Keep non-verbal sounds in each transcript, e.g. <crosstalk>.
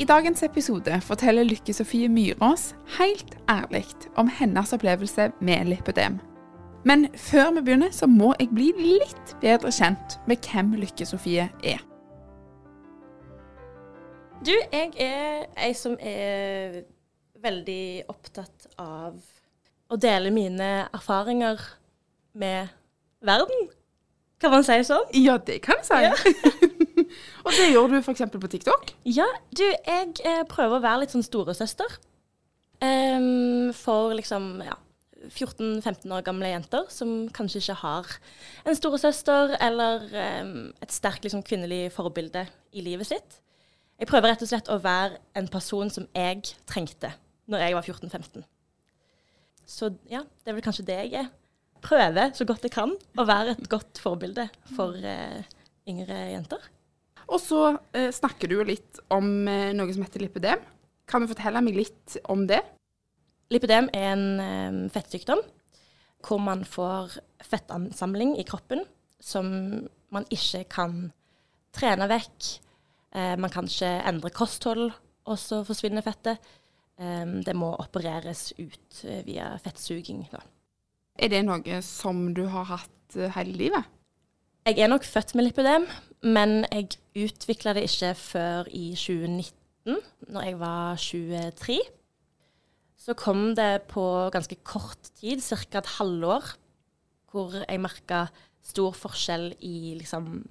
I dagens episode forteller Lykke Sofie Myrås helt ærlig om hennes opplevelse med lipødem. Men før vi begynner, så må jeg bli litt bedre kjent med hvem Lykke Sofie er. Du, jeg er ei som er veldig opptatt av å dele mine erfaringer med verden. Kan man si sånn? Ja, det kan man si. <laughs> og det gjør du f.eks. på TikTok? Ja, du, jeg eh, prøver å være litt sånn storesøster. Um, for liksom, ja 14-15 år gamle jenter som kanskje ikke har en storesøster eller um, et sterkt liksom, kvinnelig forbilde i livet sitt. Jeg prøver rett og slett å være en person som jeg trengte når jeg var 14-15. Så ja, det er vel kanskje det jeg er. Prøver så godt jeg kan å være et godt forbilde for uh, yngre jenter. Og så eh, snakker du jo litt om eh, noe som heter lipødem. Kan du fortelle meg litt om det? Lipidem er en eh, fettsykdom hvor man får fettansamling i kroppen som man ikke kan trene vekk. Eh, man kan ikke endre kosthold, og så forsvinner fettet. Um, det må opereres ut eh, via fettsuging. Da. Er det noe som du har hatt eh, hele livet? Jeg er nok født med lipidem, men jeg utvikla det ikke før i 2019, når jeg var 23. Så kom det på ganske kort tid, ca. et halvår, hvor jeg merka stor forskjell i liksom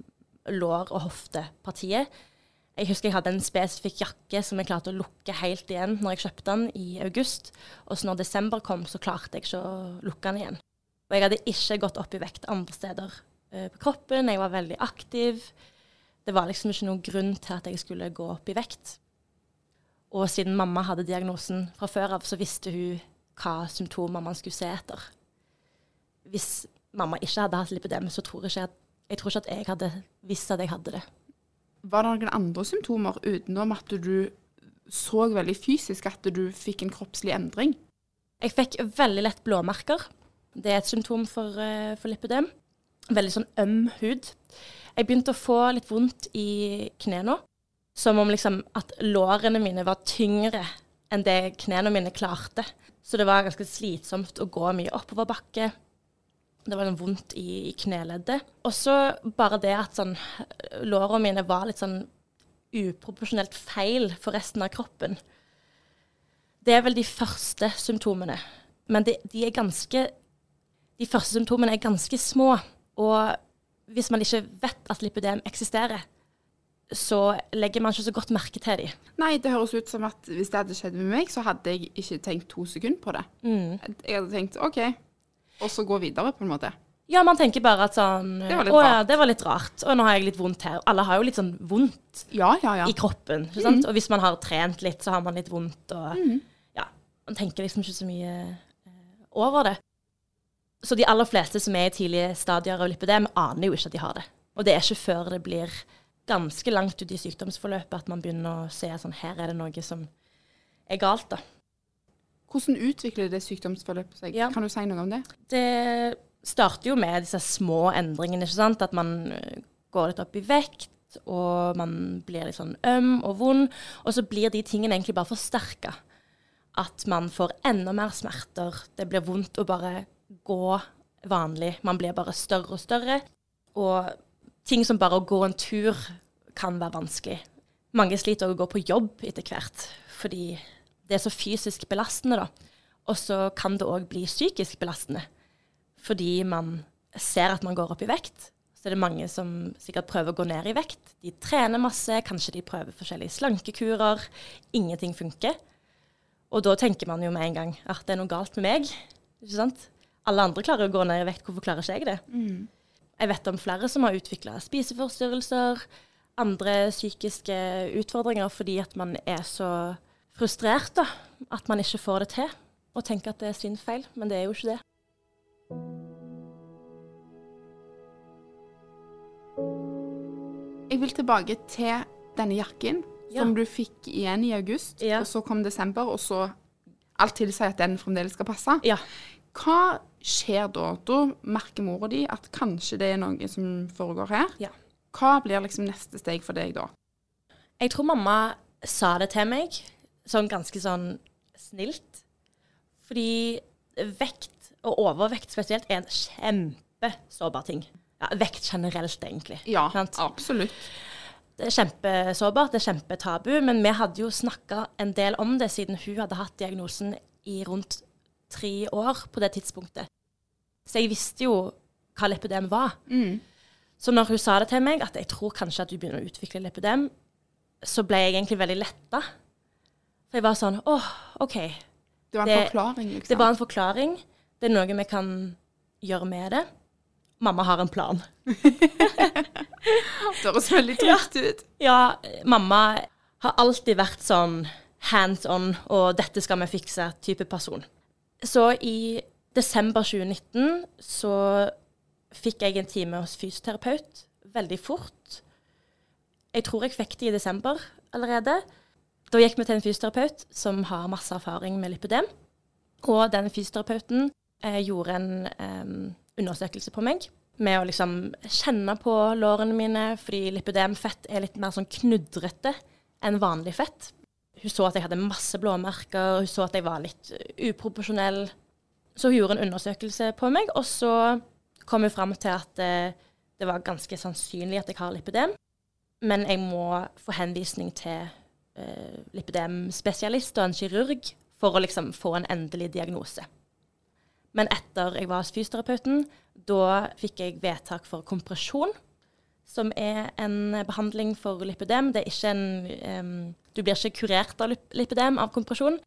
lår- og hoftepartiet. Jeg husker jeg hadde en spesifikk jakke som jeg klarte å lukke helt igjen når jeg kjøpte den i august. Og så når desember kom, så klarte jeg ikke å lukke den igjen. Og jeg hadde ikke gått opp i vekt andre steder på kroppen. Jeg var veldig aktiv. Det var liksom ikke noen grunn til at jeg skulle gå opp i vekt. Og siden mamma hadde diagnosen fra før av, så visste hun hva symptomer man skulle se etter. Hvis mamma ikke hadde hatt lipidem, så tror jeg at jeg, tror ikke at jeg hadde visst at jeg hadde det. Var det noen andre symptomer utenom at du så veldig fysisk at du fikk en kroppslig endring? Jeg fikk veldig lett blåmerker. Det er et symptom for, uh, for lipidem. Veldig sånn øm hud. Jeg begynte å få litt vondt i knærne. Som om liksom at lårene mine var tyngre enn det knærne mine klarte. Så det var ganske slitsomt å gå mye oppoverbakke. Det var sånn vondt i, i kneleddet. Og så bare det at sånn lårene mine var litt sånn uproporsjonelt feil for resten av kroppen. Det er vel de første symptomene. Men de, de er ganske De første symptomene er ganske små. Og hvis man ikke vet at lipidem eksisterer, så legger man ikke så godt merke til dem. Nei, det høres ut som at hvis det hadde skjedd med meg, så hadde jeg ikke tenkt to sekunder på det. Jeg hadde tenkt OK, og så gå videre, på en måte. Ja, man tenker bare at sånn Det var litt Å ja, det var litt rart. Og nå har jeg litt vondt her. Alle har jo litt sånn vondt Ja, ja, ja. i kroppen. Ikke sant? Og hvis man har trent litt, så har man litt vondt. Og ja, man tenker liksom ikke så mye eh, over det. Så de aller fleste som er i tidlige stadier av lipødem, aner jo ikke at de har det. Og det er ikke før det blir ganske langt ut i sykdomsforløpet at man begynner å se at sånn, her er det noe som er galt. da. Hvordan utvikler det sykdomsforløpet seg? Ja. Kan du si noe om det? Det starter jo med disse små endringene, ikke sant. At man går litt opp i vekt, og man blir litt sånn øm og vond. Og så blir de tingene egentlig bare forsterka. At man får enda mer smerter. Det blir vondt å bare gå vanlig. Man blir bare større og større. Og ting som bare å gå en tur kan være vanskelig. Mange sliter også å gå på jobb etter hvert, fordi det er så fysisk belastende, da. Og så kan det òg bli psykisk belastende, fordi man ser at man går opp i vekt. Så er det mange som sikkert prøver å gå ned i vekt. De trener masse, kanskje de prøver forskjellige slankekurer. Ingenting funker. Og da tenker man jo med en gang at det er noe galt med meg. Ikke sant? Alle andre klarer å gå ned i vekt, hvorfor klarer ikke jeg det? Jeg vet om flere som har utvikla spiseforstyrrelser, andre psykiske utfordringer fordi at man er så frustrert da, at man ikke får det til, og tenker at det er sin feil, men det er jo ikke det. Jeg vil tilbake til denne jakken Ja. som du fikk igjen i august, Ja. og så kom desember, og så alt tilsier at den fremdeles skal passe. Ja. Hva skjer da? Da merker mora di at kanskje det er noe som foregår her. Ja. Hva blir liksom neste steg for deg da? Jeg tror mamma sa det til meg sånn ganske sånn snilt. Fordi vekt, og overvekt spesielt, er en kjempesårbar ting. Ja, vekt generelt, egentlig. Ja, Sant? absolutt. Det er kjempesårbart, det er kjempetabu, men vi hadde jo snakka en del om det siden hun hadde hatt diagnosen i rundt tre år på det tidspunktet. Så jeg visste jo hva lepidem var. Så når hun sa det til meg, at jeg tror kanskje at du begynner å utvikle lepidem, så ble jeg egentlig veldig letta. For jeg var sånn åh, OK. Det var en Det- forklaring, liksom. Det var en forklaring. Det er noe vi kan gjøre med det. Mamma har en plan. <laughs> Det høres veldig trygt ut. Ja, mamma har alltid vært sånn hands on, og dette skal vi fikse, type person. Så i desember 2019 så fikk jeg en time hos fysioterapeut veldig fort. Jeg tror jeg fikk det i desember allerede. Da gikk vi til en fysioterapeut som har masse erfaring med lipødem. Og den fysioterapeuten eh, gjorde en eh, undersøkelse på meg med å liksom kjenne på lårene mine, fordi lipødemfett er litt mer sånn knudrete enn vanlig fett. Hun så at jeg hadde masse blåmerker, hun så at jeg var litt eh, uproporsjonell. Så hun gjorde en undersøkelse på meg, og så kom hun fram til at eh, det var ganske sannsynlig at jeg har lipidem, men jeg må få henvisning til eh, lipidemspesialist og en kirurg for å liksom få en endelig diagnose. Men etter jeg var hos fysioterapeuten, da fikk jeg vedtak for kompresjon, som er en behandling for lipødem. Det er ikke en um, Du blir ikke kurert av lip- lipødem av kompresjon,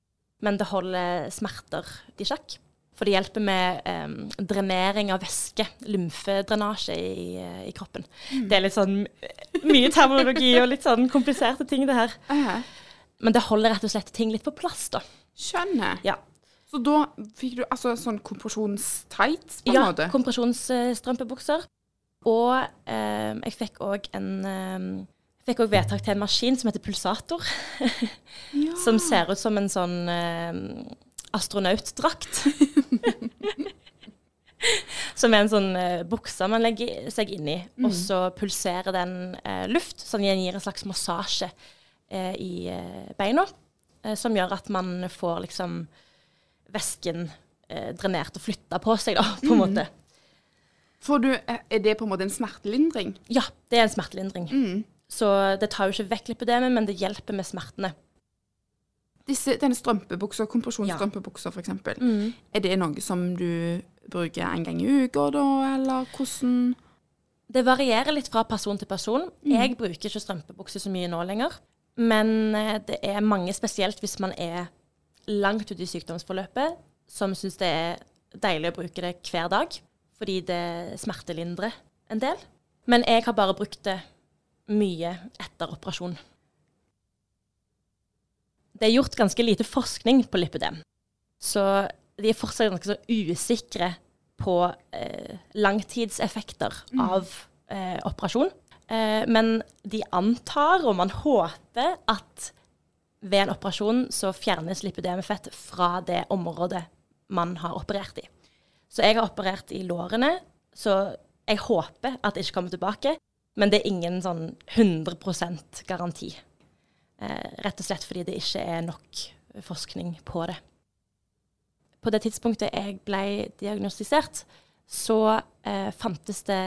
men det holder smerter i sjakk. For det hjelper med um, drenering av væske, lymfedrenasje i, i kroppen. Det er litt sånn mye terminologi og litt sånn kompliserte ting, det her. Eh, Men det holder rett og slett ting litt på plass, da. Skjønner. Ja. Så da fikk du altså sånn kompresjonstights, på en Ja, måte? kompresjonsstrømpebukser. Og eh, jeg fikk òg en eh, jeg fikk òg vedtak til en maskin som heter pulsator. <laughs> Som ser ut som en sånn eh, astronautdrakt. <laughs> som er en sånn eh, bukse man legger seg inn i, og så pulserer den eh, luft, sånn den gir en slags massasje eh, i eh, beina. Eh, som gjør at man får liksom væsken eh, drenert og flytta på seg, da, på en måte. Får du, er det på en måte en smertelindring? Ja, det er en smertelindring. Så det tar jo ikke vekk lipødemet, men det hjelper med smertene. Disse, denne strømpebuksa, kompresjonsstrømpebuksa for eksempel, er det noe som du bruker en gang i uka da, eller hvordan? Det varierer litt fra person til person. Jeg bruker ikke strømpebukse så mye nå lenger. Men eh, det er mange, spesielt hvis man er langt ute i sykdomsforløpet, som syns det er deilig å bruke det hver dag. Fordi det smertelindrer en del. Men jeg har bare brukt det mye etter operasjon. Det er gjort ganske lite forskning på lipidem, Så de er fortsatt ganske så usikre på eh, langtidseffekter av eh, operasjon. Eh, men de antar, og man håper, at ved en operasjon så fjernes lipidemfett fra det området man har operert i. Så jeg har operert i lårene, så jeg håper at det ikke kommer tilbake. Men det er ingen sånn 100% garanti. Eh, rett og slett fordi det ikke er nok forskning på det. På det tidspunktet jeg ble diagnostisert, så eh, fantes det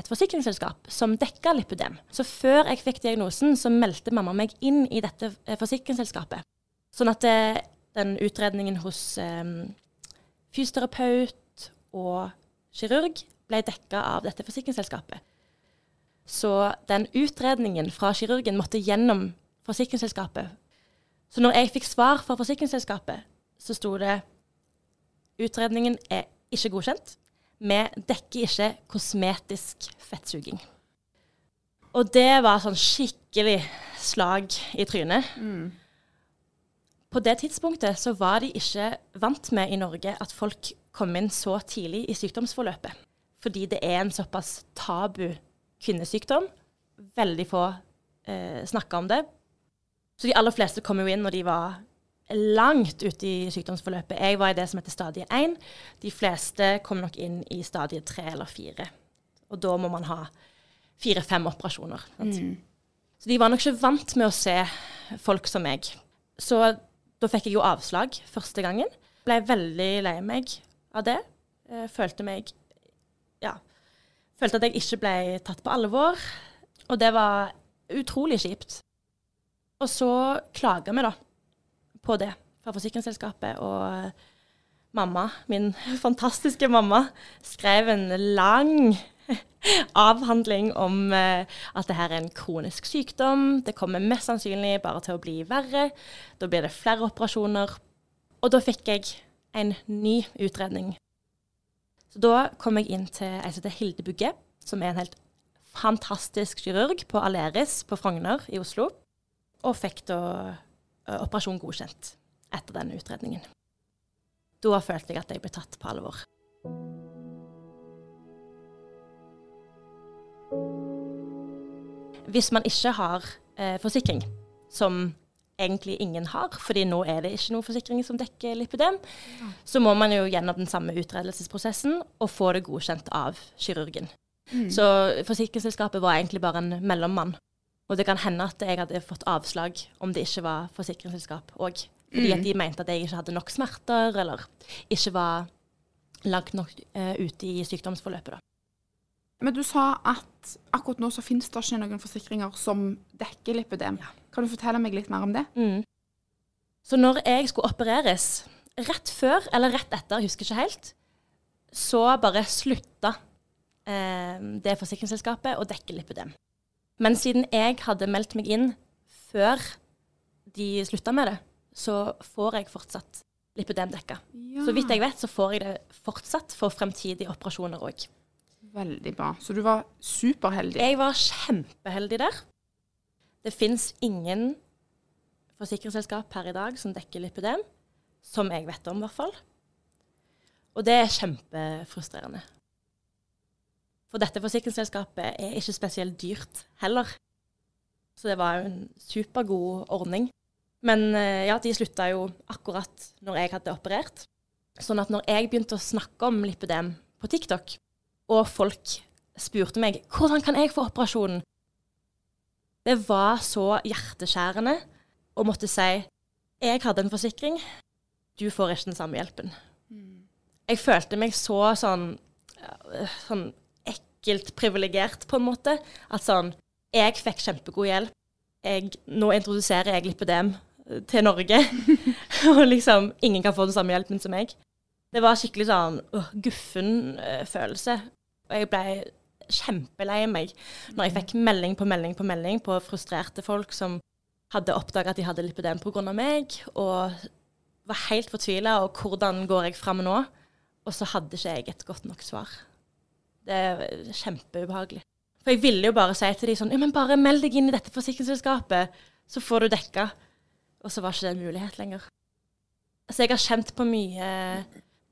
et forsikringsselskap som dekka lipødem. Så før jeg fikk diagnosen, så meldte mamma meg inn i dette eh, forsikringsselskapet. Sånn at det, den utredningen hos eh, fysioterapeut og kirurg ble dekka av dette forsikringsselskapet. Så den utredningen fra kirurgen måtte gjennom forsikringsselskapet. Så når jeg fikk svar fra forsikringsselskapet, så sto det utredningen er ikke godkjent. Vi dekker ikke kosmetisk fettsuging. Og det var sånn skikkelig slag i trynet. På det tidspunktet så var de ikke vant med i Norge at folk kom inn så tidlig i sykdomsforløpet. Fordi det er en såpass tabu kvinnesykdom. Veldig få eh, snakker om det. Så de aller fleste kom jo inn når de var langt ute i sykdomsforløpet. Jeg var i det som heter stadie 1. De fleste kom nok inn i stadie 3 eller 4. Og da må man ha fire-fem operasjoner. Mm. Så de var nok ikke vant med å se folk som meg. Så da fikk jeg jo avslag første gangen. Ble veldig lei meg av det. Jeg Følte meg Ja. Følte at jeg ikke ble tatt på alvor. Og det var utrolig kjipt. Og så klaga vi, da, på det fra forsikringsselskapet. Og mamma, min <laughs> fantastiske mamma, skrev en lang <laughs> avhandling om eh, at det her er en kronisk sykdom. Det kommer mest sannsynlig bare til å bli verre. Da blir det flere operasjoner. Og da fikk jeg en ny utredning. Så da kom jeg inn til ei som heter Hilde Bugge, som er en helt fantastisk kirurg på Aleris på Frogner i Oslo. Og fikk da eh, operasjon godkjent etter den utredningen. Da følte jeg at jeg ble tatt på alvor. Hvis man ikke har eh, forsikring, som egentlig ingen har, fordi nå er det ikke noen forsikring som dekker lipidem, så må man jo gjennom den samme utredelsesprosessen og få det godkjent av kirurgen. Så forsikringsselskapet var egentlig bare en mellommann. Og det kan hende at jeg hadde fått avslag om det ikke var forsikringsselskap òg. Fordi at de mente at jeg ikke hadde nok smerter, eller ikke var langt nok uh, ute i sykdomsforløpet. da. Men du sa at akkurat nå så finnes det ikke noen forsikringer som dekker lipødem. Kan du fortelle meg litt mer om det? Så når jeg skulle opereres, rett før eller rett etter, jeg husker ikke helt, så bare slutta eh, det forsikringsselskapet å dekke lipidem. Men siden jeg hadde meldt meg inn før de slutta med det, så får jeg fortsatt lipidem dekka. Ja. Så vidt jeg vet, så får jeg det fortsatt for fremtidige operasjoner òg. Veldig bra. Så du var superheldig. Jeg var kjempeheldig der. Det fins ingen forsikringsselskap per i dag som dekker lipidem, som jeg vet om i hvert fall. Og det er kjempefrustrerende. For dette forsikringsselskapet er ikke spesielt dyrt heller. Så det var jo en supergod ordning. Men eh, ja, de slutta jo akkurat når jeg hadde operert. Sånn at når jeg begynte å snakke om lipidem på TikTok, og folk spurte meg hvordan kan jeg få operasjonen, det var så hjerteskjærende å måtte si jeg hadde en forsikring, du får ikke den samme hjelpen. Jeg følte meg så sånn, sånn ekkelt privilegert, på en måte. At sånn Jeg fikk kjempegod hjelp. Jeg, nå introduserer jeg lipidem eh, til Norge. <laughs> og liksom ingen kan få den samme hjelpen som meg. Det var skikkelig sånn uh, guffen uh, følelse. Og jeg ble kjempelei meg når jeg fikk melding på melding på melding på frustrerte folk som hadde oppdaga at de hadde lipidem pga. meg, og var helt fortvila. Og hvordan går jeg fram nå? Og så hadde ikke jeg et godt nok svar. Det er kjempeubehagelig. For jeg ville jo bare si til de sånn Ja, men bare meld deg inn i dette forsikringsselskapet, så får du dekka. Og så var ikke det en mulighet lenger. Så jeg har kjent på mye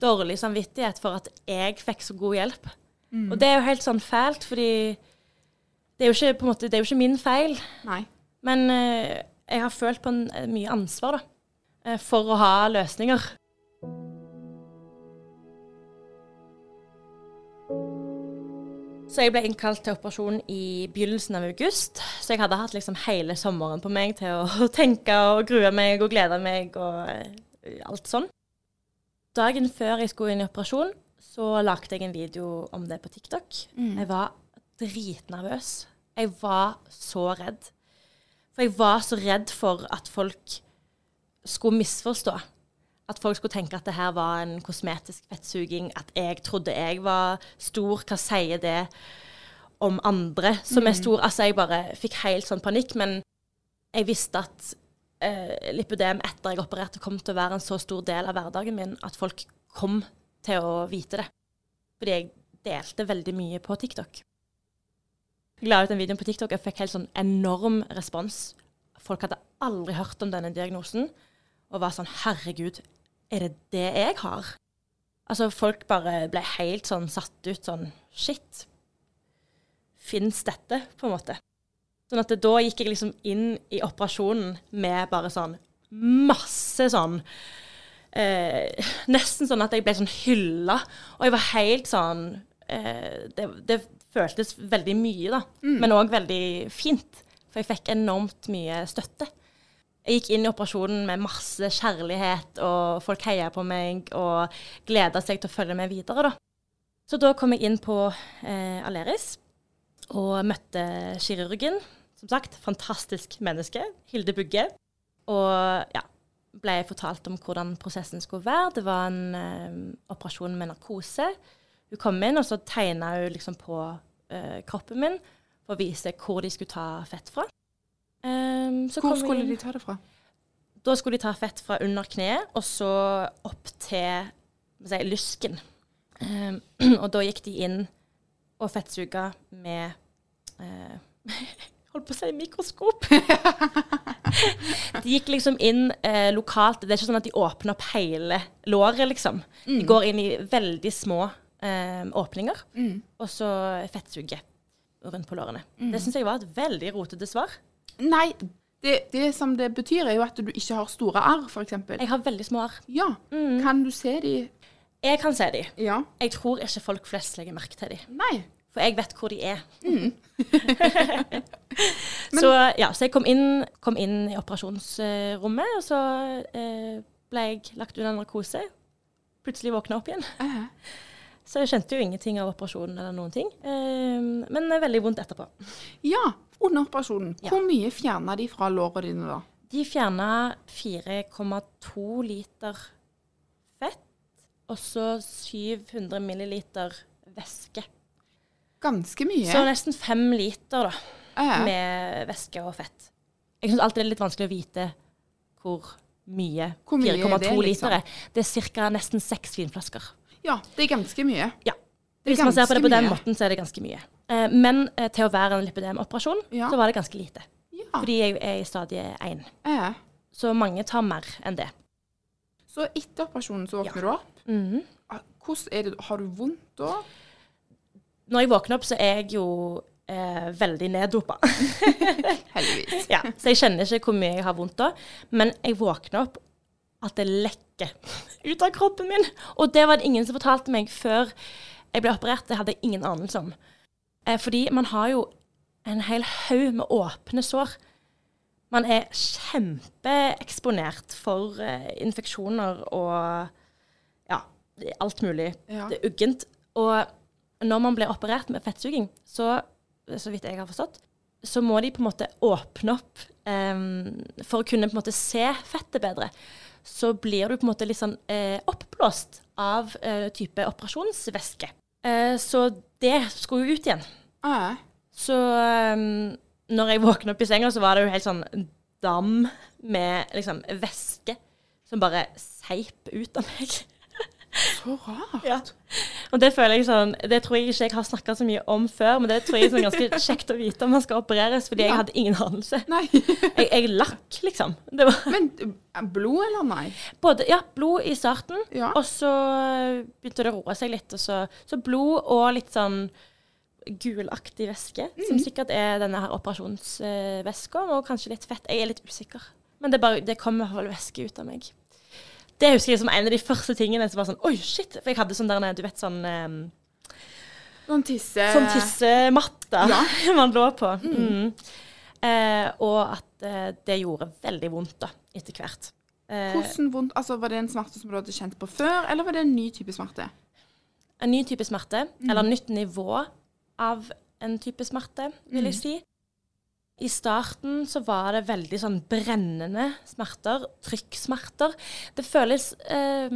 dårlig samvittighet for at jeg fikk så god hjelp. Og det er jo helt sånn fælt, fordi det er jo ikke, måte, det er jo ikke min feil. Nei. Men eh, jeg har følt på en, eh, mye ansvar da, eh, for å ha løsninger. Så jeg ble innkalt til operasjon i begynnelsen av august. Så jeg hadde hatt liksom hele sommeren på meg til å <laughs> tenke og grue meg og glede meg og eh, alt sånn. Dagen før jeg skulle inn i operasjon, så lagde jeg en video om det på TikTok. Jeg var dritnervøs. Jeg var så redd. For jeg var så redd for at folk skulle misforstå. At folk skulle tenke at det her var en kosmetisk fettsuging. At jeg trodde jeg var stor. Hva sier det om andre som er stor? Altså, jeg bare fikk helt sånn panikk. Men jeg visste at eh, lipødem etter jeg opererte kom til å være en så stor del av hverdagen min at folk kom til å vite det. Fordi jeg delte veldig mye på TikTok. Jeg la ut en video på TikTok og fikk helt sånn enorm respons. Folk hadde aldri hørt om denne diagnosen og var sånn Herregud, er det det jeg har? Altså, folk bare ble helt sånn satt ut sånn Shit. Fins dette, på en måte? Sånn at det, da gikk jeg liksom inn i operasjonen med bare sånn masse sånn eh, <laughs> Nesten sånn at jeg ble sånn hylla. Og jeg var helt sånn eh, det, det, føltes veldig mye, da. Mm. Men òg veldig fint. For jeg fikk enormt mye støtte. Jeg gikk inn i operasjonen med masse kjærlighet, og folk heia på meg og gleda seg til å følge med videre, da. Så da kom jeg inn på eh, Aleris og møtte kirurgen. Som sagt, fantastisk menneske. Hilde Bugge. Og ja, ble jeg fortalt om hvordan prosessen skulle være. Det var en eh, operasjon med narkose. Hun kom inn, og så tegna hun liksom på eh, kroppen min for å vise hvor de skulle ta fett fra. Um, Hvor skulle de ta det fra? Da skulle de ta fett fra under kneet og så opp til si, lysken. Um, <clears throat> og da gikk de inn og fettsuga med uh, <laughs> Holdt på å si mikroskop. <laughs> de gikk liksom inn eh, lokalt. Det er ikke sånn at de åpner opp hele låret, liksom. Mm. De går inn i veldig små eh, åpninger, mm. og så fettsuger rundt på lårene. Mm. Det syns jeg var et veldig rotete svar. Nei, det, det, som det betyr, er jo at du ikke har store arr, f.eks. Jeg har veldig små arr. Ja. Mm. Kan du se de? Jeg kan se de. Ja. Jeg tror ikke folk flest legger merke til de. Nei. For jeg vet hvor de er. Mm. <laughs> så ja, så jeg kom inn, kom inn, i operasjonsrommet, og så eh, ble jeg lagt under narkose. Plutselig våkna opp igjen. Uh -huh. Så jeg kjente jo ingenting av operasjonen eller noen ting. Eh, men veldig vondt etterpå. Ja, under operasjonen. Ja. Hvor mye fjerna de fra lårene dine da? De fjerna 4,2 liter fett, og så 700 milliliter væske. Ganske mye. Så nesten fem liter da, ja. med væske og fett. Jeg syns alltid det er litt vanskelig å vite hvor mye, mye 4,2 liksom? liter er. Det er ca. nesten seks vinflasker. Ja, det er ganske mye. Ja. Hvis man ser på det på den mye. måten, så er det ganske mye. Eh, men eh, til å være en lipidemoperasjon, ja. så var det ganske lite. Ja. Fordi jeg er i stadie 1. Ja. Så mange tar mer enn det. Så etter operasjonen så våkner du opp. Mm -hmm. Hvordan er det, Har du vondt da? Når jeg våkner opp, så er jeg jo eh, veldig neddopa. <laughs> Heldigvis. ja, så jeg kjenner ikke hvor mye jeg har vondt da. Men jeg våkner opp at det lekker ut av kroppen min. Og det var det ingen som fortalte meg før jeg ble operert. Det hadde jeg ingen anelse om. Eh, fordi man har jo en hel haug med åpne sår. Man er kjempeeksponert for eh, infeksjoner og ja, alt mulig. Ja. Det er uggent. Og når man blir operert med fettsuging, så, så vidt jeg har forstått, så må de på en måte åpne opp um, for å kunne på en måte se fettet bedre. Så blir du på en måte litt sånn uh, oppblåst av uh, type operasjonsvæske. Uh, så det skulle jo ut igjen. Ah. Så um, når jeg våkna opp i senga, så var det jo helt sånn dam med liksom væske som bare seip ut av meg. Så rart. Ja. Og det føler jeg sånn Det tror jeg ikke jeg har snakka så mye om før, men det tror jeg er sånn ganske <laughs> kjekt å vite om man skal opereres, fordi ja. jeg hadde ingen anelse. Jeg, jeg lakk, liksom. men eh, blod eller nei? Både, ja, blod i starten, ja. og så begynte det å roe seg litt. Så, så blod og litt sånn gulaktig væske, mm. som sikkert er denne her operasjonsvæska, og kanskje litt fett. Jeg er litt usikker. Men det, bare, det kom i hvert fall væske ut av meg. Det husker jeg som en av de første tingene som var sånn Oi, shit! For jeg hadde sånn der, du vet, sånn um, Noen tisse... Sånn tissematte ja. <laughs> man lå på. Mm. Mm. Eh, og at eh, det gjorde veldig vondt da, etter hvert. Eh, Hvordan vondt? Altså, Var det en smerte som du hadde kjent på før, eller var det en ny type smerte? En ny type smerte, mm. eller nytt nivå av en type smerte, vil jeg mm. si. I starten så var det veldig sånn brennende smerter, trykksmerter. Det føles eh,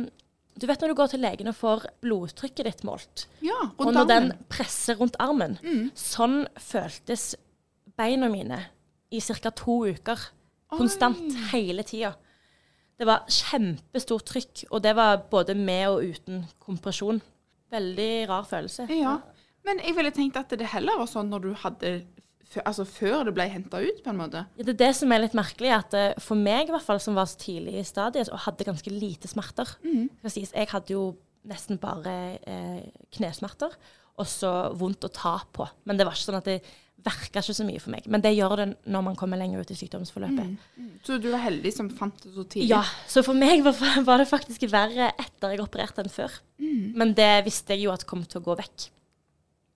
Du vet når du går til legen og får blodtrykket ditt målt, ja, rundt og når armen. den presser rundt armen. Mm. Sånn føltes beina mine i ca. to uker. Oi. Konstant hele tida. Det var kjempestort trykk, og det var både med og uten kompresjon. Veldig rar følelse. Ja. Men jeg ville tenkt at det heller var sånn når du hadde Altså før det ble henta ut, på en måte. Ja, det er det som er litt merkelig, at eh, for meg i hvert fall, som var så tidlig i stadiet og hadde ganske lite smerter mm. Jeg hadde jo nesten bare eh, knesmerter og så vondt å ta på. Men det var ikke sånn at det verka ikke så mye for meg. Men det gjør det når man kommer lenger ut i sykdomsforløpet. Så du var heldig som fant det så tidlig. Ja, så for meg var, <laughs> var det faktisk verre etter jeg opererte enn før. Men det visste jeg jo at kom til å gå vekk.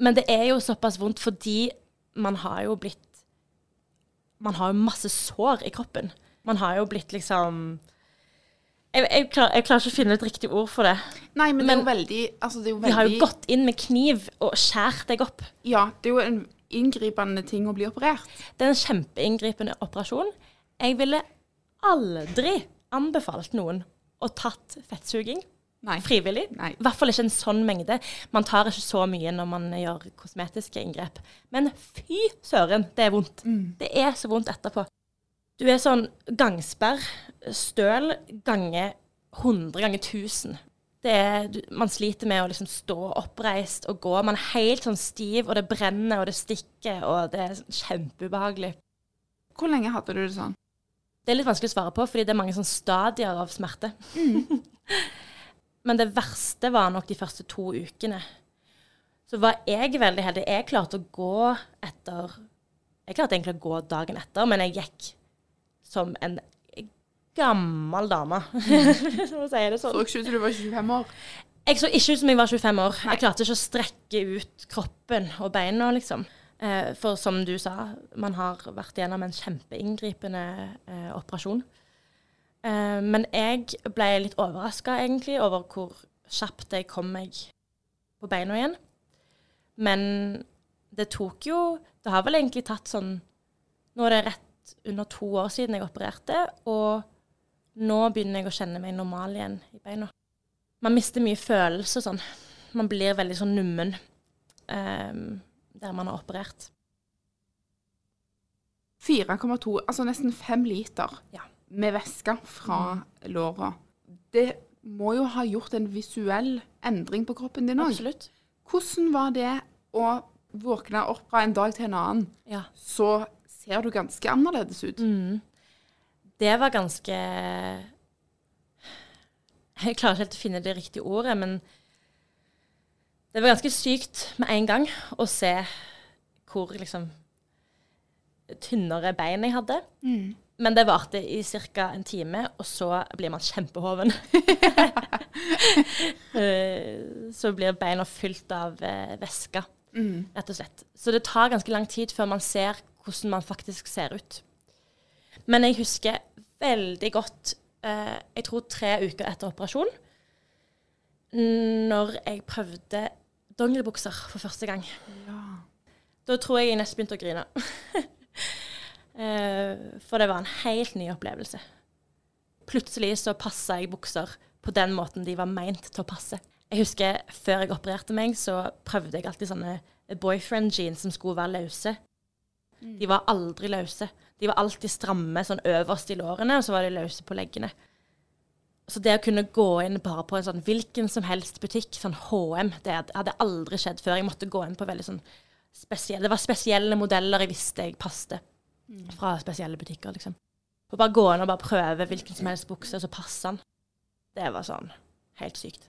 Men det er jo såpass vondt fordi man har jo blitt Man har jo masse sår i kroppen. Man har jo blitt liksom Jeg, jeg, klar, jeg klarer ikke å finne et riktig ord for det. Nei, men, det er jo veldig altså det er jo veldig... De har jo gått inn med kniv og skjært deg opp. Ja, det er jo en inngripende ting å bli operert. Det er en kjempeinngripende operasjon. Jeg ville aldri anbefalt noen å tatt fettsuging Nei. frivillig. Nei. I hvert fall ikke en sånn mengde. Man tar ikke så mye når man gjør kosmetiske inngrep. Men fy søren, det er vondt. Det er så vondt etterpå. Du er sånn gangsperr, støl, gange 100 ganger 1000. Det er, du, man sliter med å liksom stå oppreist og gå. Man er helt sånn stiv, og det brenner og det stikker, og det er sånn kjempeubehagelig. Hvor lenge hadde du det sånn? Det er litt vanskelig å svare på, fordi det er mange sånn stadier av smerte. <laughs> Men det verste var nok de første to ukene. Så var jeg veldig heldig. Jeg klarte å gå etter Jeg klarte egentlig å gå dagen etter, men jeg gikk som en gammel dame. <laughs> For å si det Så sånn. ikke ut som du var 25 år. Jeg så ikke ut som jeg var 25 år. Jeg klarte ikke å strekke ut kroppen og beina, liksom. Eh, for som du sa, man har vært gjennom en kjempeinngripende eh, operasjon. Eh, men jeg ble litt overraska, egentlig, over hvor kjapt jeg kom meg på beina igjen. Men det tok jo Det har vel egentlig tatt sånn Nå er det rett under to år siden jeg opererte, og nå begynner jeg å kjenne meg normal igjen i beina. Man mister mye følelse sånn. Man blir veldig sånn nummen um, der man har operert. 4,2, altså nesten 5 liter Ja. Med væske fra låra. Det må jo ha gjort en visuell endring på kroppen din òg. Hvordan var det å våkne opp fra en dag til en annen, Ja. så ser du ganske annerledes ut? Mm. Det var ganske Jeg klarer ikke helt å finne det riktige ordet, men det var ganske sykt med en gang å se hvor liksom tynnere bein jeg hadde. Men det varte i ca. en time, og så blir man kjempehoven. <laughs> Eh, så blir beina fylt av eh, væske, rett og slett. Så det tar ganske lang tid før man ser hvordan man faktisk ser ut. Men jeg husker veldig godt eh, Jeg tror tre uker etter operasjon, når jeg prøvde dongeribukser for første gang. Da tror jeg jeg nesten begynte å grine. <laughs> Eh, for det var en helt ny opplevelse. Plutselig så passa jeg bukser på den måten de var meint til å passe. Jeg husker før jeg opererte meg, så prøvde jeg alltid sånne boyfriend jeans som skulle være løse. De var aldri løse. De var alltid stramme sånn øverst i lårene, og så var de løse på leggene. Så det å kunne gå inn bare på en sånn hvilken som helst butikk, sånn HM, det hadde aldri skjedd før. Jeg måtte gå inn på veldig sånn spesielle Det var spesielle modeller jeg visste jeg passte fra spesielle butikker, liksom. Og bare gå inn og bare prøve hvilken som helst bukse, og så passer den. Det var sånn helt sykt.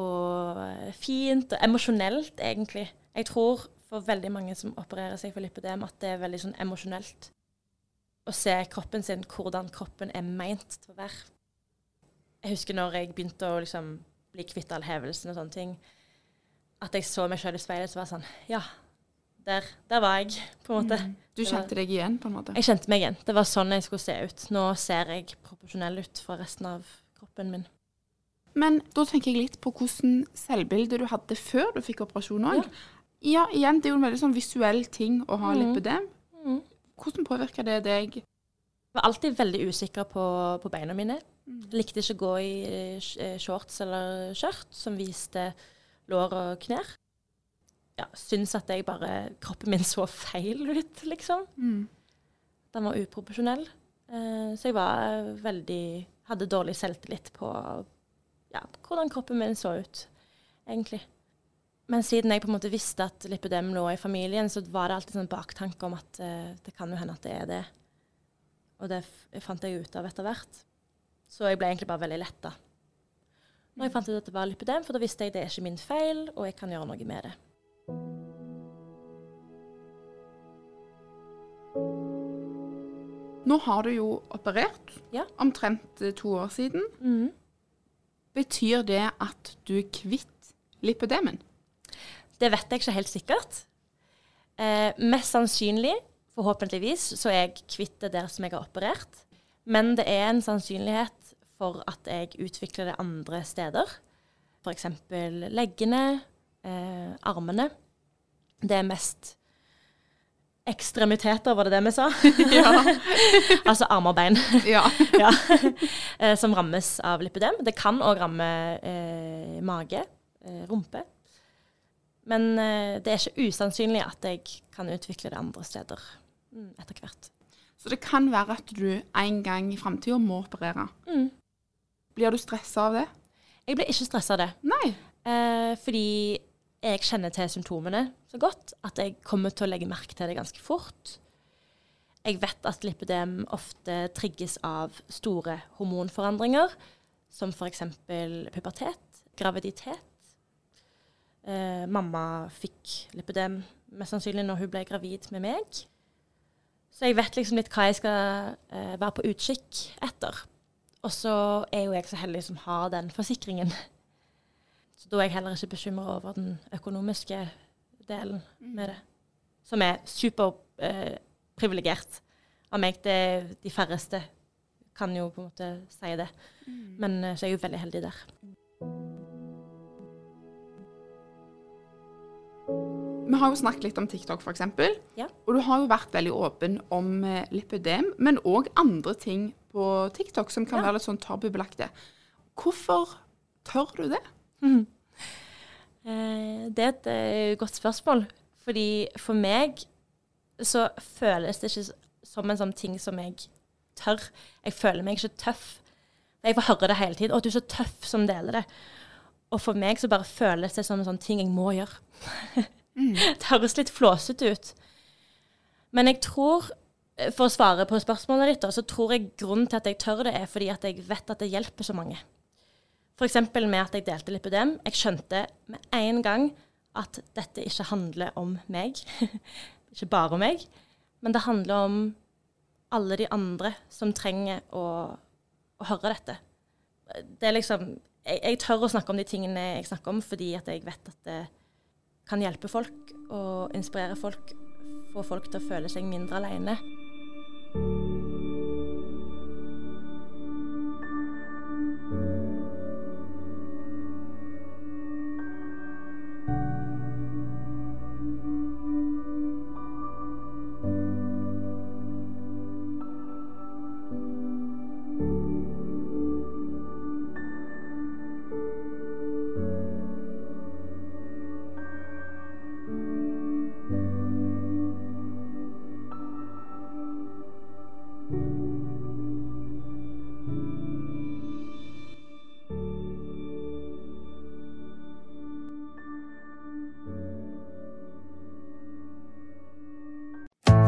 Og eh, fint og emosjonelt, egentlig. Jeg tror for veldig mange som opererer seg for lipødem, at det er veldig sånn emosjonelt å se kroppen sin, hvordan kroppen er meint til å være. Jeg husker når jeg begynte å liksom bli kvitt all hevelsen og sånne ting, at jeg så meg sjøl i speilet, så var det sånn Ja, der, der var jeg, på en måte. Du kjente deg igjen, på en måte? Jeg kjente meg igjen. Det var sånn jeg skulle se ut. Nå ser jeg proporsjonell ut fra resten av kroppen min. Men da tenker jeg litt på hvordan selvbilde du hadde før du fikk operasjon òg. Ja. igjen, det er jo en veldig sånn visuell ting å ha lipødem. Hvordan påvirker det deg? Jeg var alltid veldig usikker på, på beina mine. Likte ikke å gå i eh, shorts eller skjørt som viste lår og knær. Ja, syns at jeg bare Kroppen min så feil ut, liksom. Den var uproporsjonell. Uh, så jeg var veldig hadde dårlig selvtillit på ja, hvordan kroppen min så ut, egentlig. Men siden jeg på en måte visste at lipødem lå i familien, så var det alltid sånn baktanke om at uh, det kan jo hende at det er det. Og det fant jeg ut av etter hvert. Så jeg ble egentlig bare veldig letta når jeg fant ut at det var lipødem, for da visste jeg at det er ikke min feil, og jeg kan gjøre noe med det. Nå har du jo operert Ja. omtrent eh, to år siden. Mm. Betyr det at du er kvitt lipødemen? Det vet jeg ikke helt sikkert. Eh, mest sannsynlig, forhåpentligvis, så er jeg kvitt det der som jeg har operert. Men det er en sannsynlighet for at jeg utvikler det andre steder. F.eks. leggene, eh, armene. Det er mest ekstremiteter, var det det vi sa? <laughs> Ja. <laughs> altså armer og bein. <laughs> ja. ja, eh, som rammes av lipidem. Det kan òg ramme eh, mage, eh, rumpe. Men eh, det er ikke usannsynlig at jeg kan utvikle det andre steder mm, etter hvert. Så det kan være at du en gang i framtida må operere. Mm. Blir du stressa av det? Jeg blir ikke stressa av det, Nei. eh, fordi jeg kjenner til symptomene så godt at jeg kommer til å legge merke til det ganske fort. Jeg vet at lipidem ofte trigges av store hormonforandringer, som f.eks. pubertet, graviditet. Eh, mamma fikk lipidem mest sannsynlig når hun ble gravid med meg. Så jeg vet liksom litt hva jeg skal eh, være på utkikk etter. Og så er jo jeg så heldig som har den forsikringen. Så da er jeg heller ikke bekymra over den økonomiske delen med det. Som er superprivilegert av meg. Det, de færreste kan jo på en måte si det. Men eh, så er jeg jo veldig heldig der. Vi har jo snakket litt om TikTok, f.eks. Ja. Og du har jo vært veldig åpen om eh, lipødem, men òg andre ting på TikTok som kan Ja. være litt sånn tabubelagte. Hvorfor tør du det? Eh, det er et eh, godt spørsmål. Fordi for meg så føles det ikke som en sånn ting som jeg tør. Jeg føler meg ikke tøff. Jeg får høre det hele tiden. 'Å, du er så tøff som deler det'. Og for meg så bare føles det som en sånn ting jeg må gjøre. <laughs> det høres litt flåsete ut. Men jeg tror, eh, for å svare på spørsmålet ditt, så tror jeg grunnen til at jeg tør det, er fordi at jeg vet at det hjelper så mange. F.eks. med at jeg delte lipødem. Jeg skjønte med en gang at dette ikke handler om meg. <laughs> ikke bare om meg. Men det handler om alle de andre som trenger å, å høre dette. Det er liksom jeg, jeg tør å snakke om de tingene jeg snakker om, fordi at jeg vet at det kan hjelpe folk og inspirere folk. Få folk til å føle seg mindre alene.